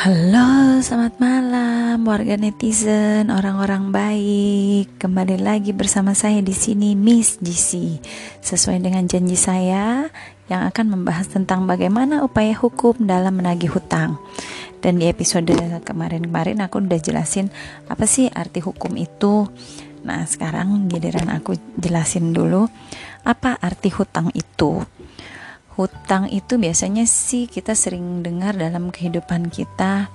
Halo, selamat malam warga netizen, orang-orang baik. Kembali lagi bersama saya di sini Miss GC. Sesuai dengan janji saya yang akan membahas tentang bagaimana upaya hukum dalam menagih hutang. Dan di episode kemarin-kemarin aku udah jelasin apa sih arti hukum itu. Nah, sekarang giliran aku jelasin dulu apa arti hutang itu hutang itu biasanya sih kita sering dengar dalam kehidupan kita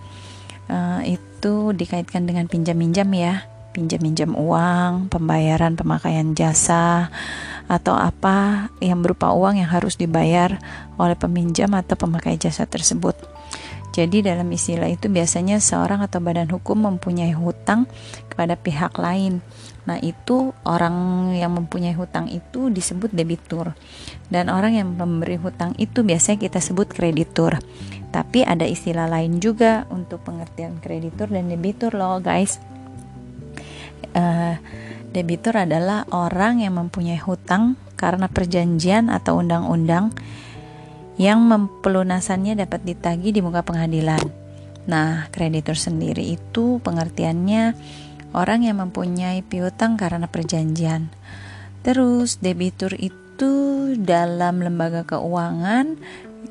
uh, itu dikaitkan dengan pinjam-minjam ya. Pinjam-minjam uang pembayaran pemakaian jasa atau apa yang berupa uang yang harus dibayar oleh peminjam atau pemakai jasa tersebut. Jadi dalam istilah itu biasanya seorang atau badan hukum mempunyai hutang kepada pihak lain Nah, itu orang yang mempunyai hutang itu disebut debitur. Dan orang yang memberi hutang itu biasanya kita sebut kreditur. Tapi ada istilah lain juga untuk pengertian kreditur dan debitur loh, guys. Uh, debitur adalah orang yang mempunyai hutang karena perjanjian atau undang-undang yang pelunasannya dapat ditagih di muka pengadilan. Nah, kreditur sendiri itu pengertiannya orang yang mempunyai piutang karena perjanjian. Terus debitur itu dalam lembaga keuangan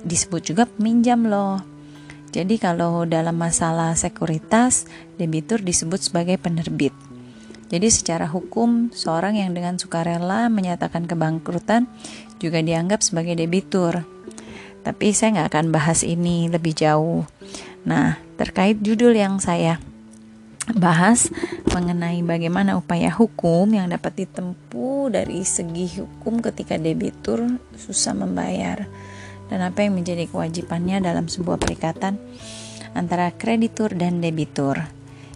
disebut juga peminjam loh. Jadi kalau dalam masalah sekuritas, debitur disebut sebagai penerbit. Jadi secara hukum, seorang yang dengan sukarela menyatakan kebangkrutan juga dianggap sebagai debitur. Tapi saya nggak akan bahas ini lebih jauh. Nah, terkait judul yang saya bahas mengenai bagaimana upaya hukum yang dapat ditempuh dari segi hukum ketika debitur susah membayar dan apa yang menjadi kewajibannya dalam sebuah perikatan antara kreditur dan debitur.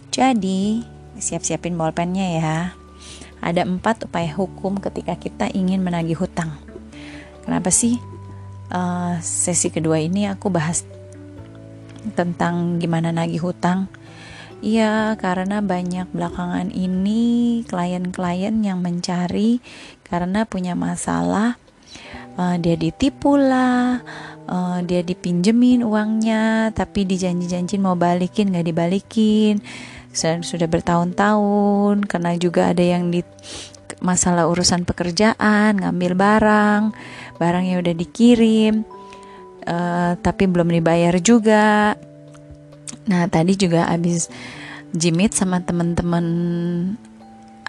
Jadi, siap-siapin bolpennya ya. Ada empat upaya hukum ketika kita ingin menagih hutang. Kenapa sih uh, sesi kedua ini aku bahas tentang gimana nagih hutang? Iya, karena banyak belakangan ini klien-klien yang mencari karena punya masalah. Uh, dia ditipu lah, uh, dia dipinjemin uangnya, tapi dijanji-janjin mau balikin nggak dibalikin. Sudah, sudah bertahun-tahun, karena juga ada yang di masalah urusan pekerjaan, ngambil barang, barangnya udah dikirim, uh, tapi belum dibayar juga Nah, tadi juga abis jimit sama teman-teman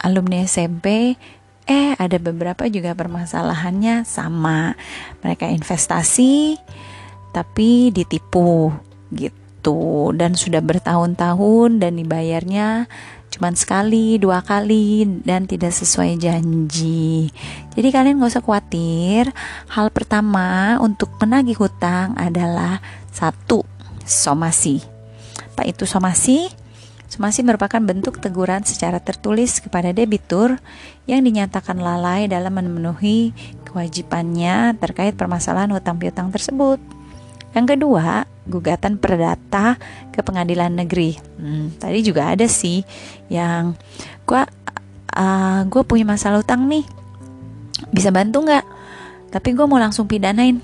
alumni SMP eh ada beberapa juga permasalahannya sama. Mereka investasi tapi ditipu gitu dan sudah bertahun-tahun dan dibayarnya cuma sekali, dua kali dan tidak sesuai janji. Jadi kalian gak usah khawatir. Hal pertama untuk menagih hutang adalah satu somasi apa itu somasi? Somasi merupakan bentuk teguran secara tertulis kepada debitur yang dinyatakan lalai dalam memenuhi kewajibannya terkait permasalahan hutang piutang tersebut. Yang kedua, gugatan perdata ke pengadilan negeri. Hmm, tadi juga ada sih yang gua uh, gua punya masalah hutang nih, bisa bantu nggak? Tapi gue mau langsung pidanain.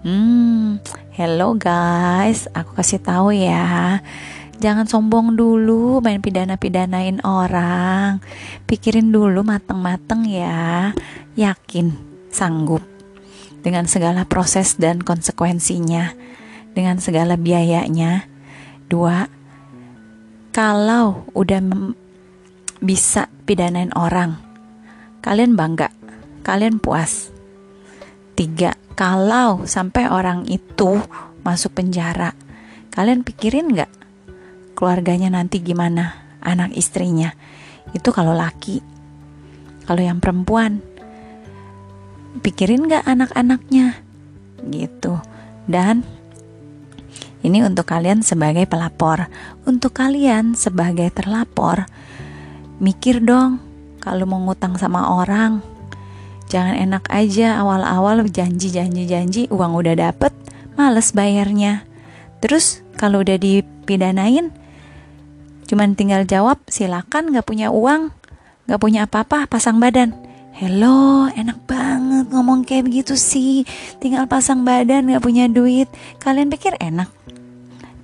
Hmm, hello guys, aku kasih tahu ya. Jangan sombong dulu main pidana-pidanain orang. Pikirin dulu mateng-mateng ya. Yakin sanggup dengan segala proses dan konsekuensinya, dengan segala biayanya. Dua, kalau udah bisa pidanain orang, kalian bangga, kalian puas. Tiga, kalau sampai orang itu masuk penjara, kalian pikirin nggak keluarganya nanti gimana, anak istrinya? Itu kalau laki. Kalau yang perempuan, pikirin nggak anak-anaknya, gitu. Dan ini untuk kalian sebagai pelapor, untuk kalian sebagai terlapor, mikir dong kalau mau ngutang sama orang Jangan enak aja awal-awal janji-janji-janji uang udah dapet, males bayarnya. Terus kalau udah dipidanain, cuman tinggal jawab silakan gak punya uang, gak punya apa-apa, pasang badan. Hello, enak banget ngomong kayak begitu sih. Tinggal pasang badan gak punya duit. Kalian pikir enak?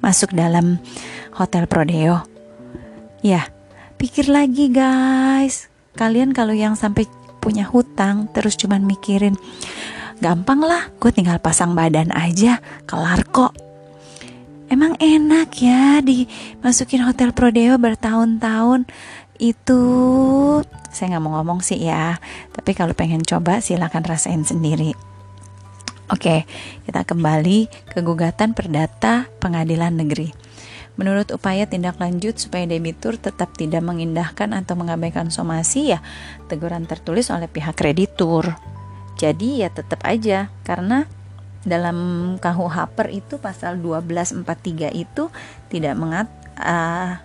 masuk dalam hotel Prodeo? Ya, pikir lagi guys. Kalian kalau yang sampai punya hutang terus cuman mikirin gampang lah, gue tinggal pasang badan aja, kelar kok. Emang enak ya dimasukin hotel Prodeo bertahun-tahun itu saya nggak mau ngomong sih ya tapi kalau pengen coba silahkan rasain sendiri Oke, kita kembali ke gugatan perdata pengadilan negeri. Menurut upaya tindak lanjut supaya debitur tetap tidak mengindahkan atau mengabaikan somasi ya teguran tertulis oleh pihak kreditur. Jadi ya tetap aja karena dalam KUH per itu pasal 1243 itu tidak mengat uh,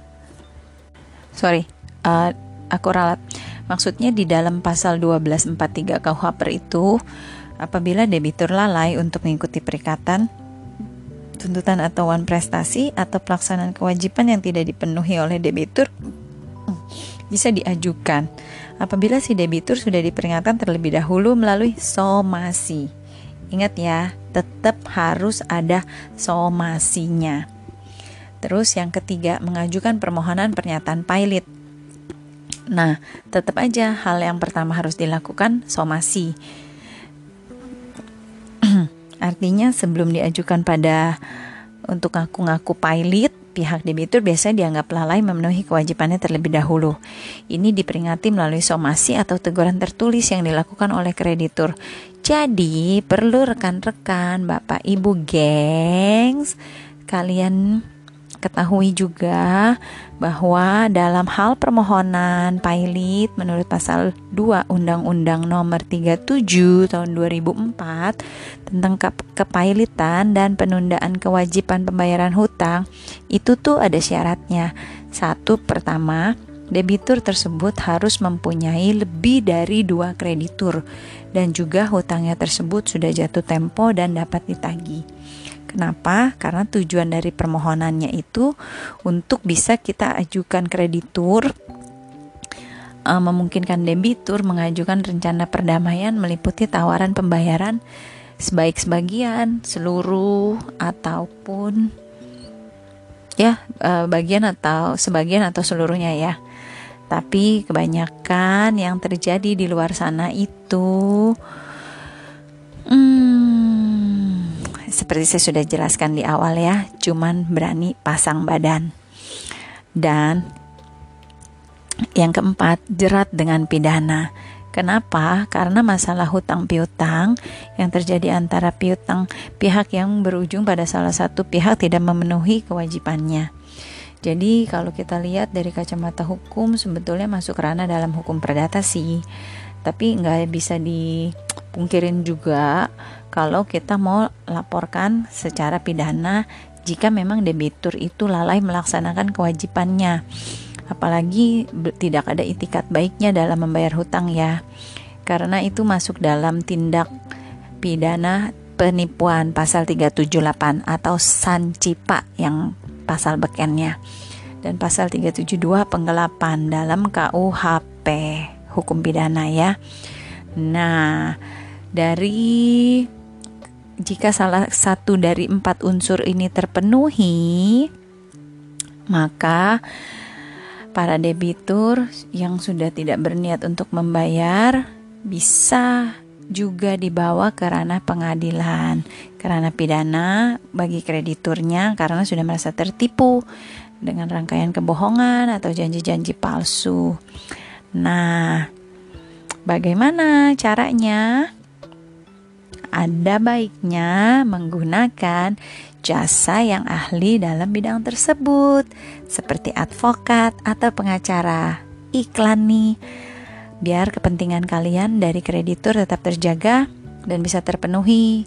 sorry uh, aku ralat maksudnya di dalam pasal 1243 KUH per itu Apabila debitur lalai untuk mengikuti perikatan, tuntutan atau wan prestasi atau pelaksanaan kewajiban yang tidak dipenuhi oleh debitur bisa diajukan apabila si debitur sudah diperingatkan terlebih dahulu melalui somasi. Ingat ya, tetap harus ada somasinya. Terus yang ketiga, mengajukan permohonan pernyataan pilot. Nah, tetap aja hal yang pertama harus dilakukan somasi. Artinya sebelum diajukan pada untuk ngaku-ngaku pilot, pihak debitur biasanya dianggap lalai memenuhi kewajibannya terlebih dahulu. Ini diperingati melalui somasi atau teguran tertulis yang dilakukan oleh kreditur. Jadi, perlu rekan-rekan, Bapak Ibu gengs, kalian ketahui juga bahwa dalam hal permohonan pilot menurut pasal 2 Undang-Undang Nomor 37 tahun 2004 tentang ke kepailitan dan penundaan kewajiban pembayaran hutang itu tuh ada syaratnya. Satu pertama, debitur tersebut harus mempunyai lebih dari dua kreditur dan juga hutangnya tersebut sudah jatuh tempo dan dapat ditagih. Kenapa? Karena tujuan dari permohonannya itu untuk bisa kita ajukan kreditur uh, memungkinkan debitur mengajukan rencana perdamaian meliputi tawaran pembayaran sebaik sebagian, seluruh ataupun ya uh, bagian atau sebagian atau seluruhnya ya. Tapi kebanyakan yang terjadi di luar sana itu hmm, seperti saya sudah jelaskan di awal ya, cuman berani pasang badan. Dan yang keempat, jerat dengan pidana. Kenapa? Karena masalah hutang piutang yang terjadi antara piutang pihak yang berujung pada salah satu pihak tidak memenuhi kewajibannya. Jadi kalau kita lihat dari kacamata hukum sebetulnya masuk ranah dalam hukum perdata sih. Tapi nggak bisa dipungkirin juga kalau kita mau laporkan secara pidana jika memang debitur itu lalai melaksanakan kewajibannya. Apalagi tidak ada itikat baiknya dalam membayar hutang ya. Karena itu masuk dalam tindak pidana penipuan pasal 378 atau sancipa yang pasal bekennya. Dan pasal 372 penggelapan dalam KUHP hukum pidana ya. Nah dari jika salah satu dari empat unsur ini terpenuhi, maka para debitur yang sudah tidak berniat untuk membayar bisa juga dibawa ke ranah pengadilan, ke ranah pidana bagi krediturnya karena sudah merasa tertipu dengan rangkaian kebohongan atau janji-janji palsu. Nah, bagaimana caranya? Ada baiknya menggunakan jasa yang ahli dalam bidang tersebut, seperti advokat atau pengacara. Iklan nih, biar kepentingan kalian dari kreditur tetap terjaga dan bisa terpenuhi.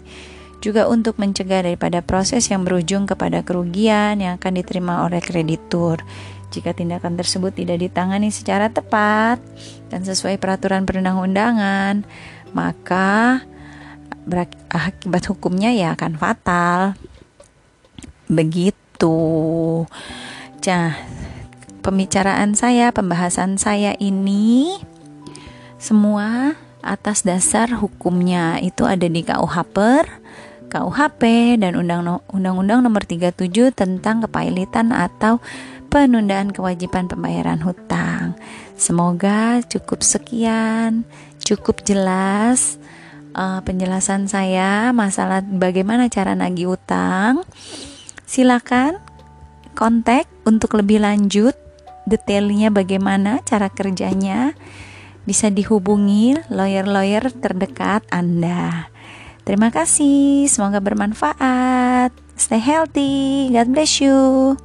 Juga untuk mencegah daripada proses yang berujung kepada kerugian yang akan diterima oleh kreditur. Jika tindakan tersebut tidak ditangani secara tepat dan sesuai peraturan perundang-undangan, maka akibat hukumnya ya akan fatal. Begitu. Nah, pembicaraan saya, pembahasan saya ini semua atas dasar hukumnya itu ada di KUH per KUHP dan Undang-Undang Nomor 37 tentang kepailitan atau penundaan kewajiban pembayaran hutang. Semoga cukup sekian, cukup jelas uh, penjelasan saya masalah bagaimana cara nagih utang. Silakan kontak untuk lebih lanjut detailnya bagaimana cara kerjanya bisa dihubungi lawyer-lawyer terdekat Anda. Terima kasih, semoga bermanfaat. Stay healthy. God bless you.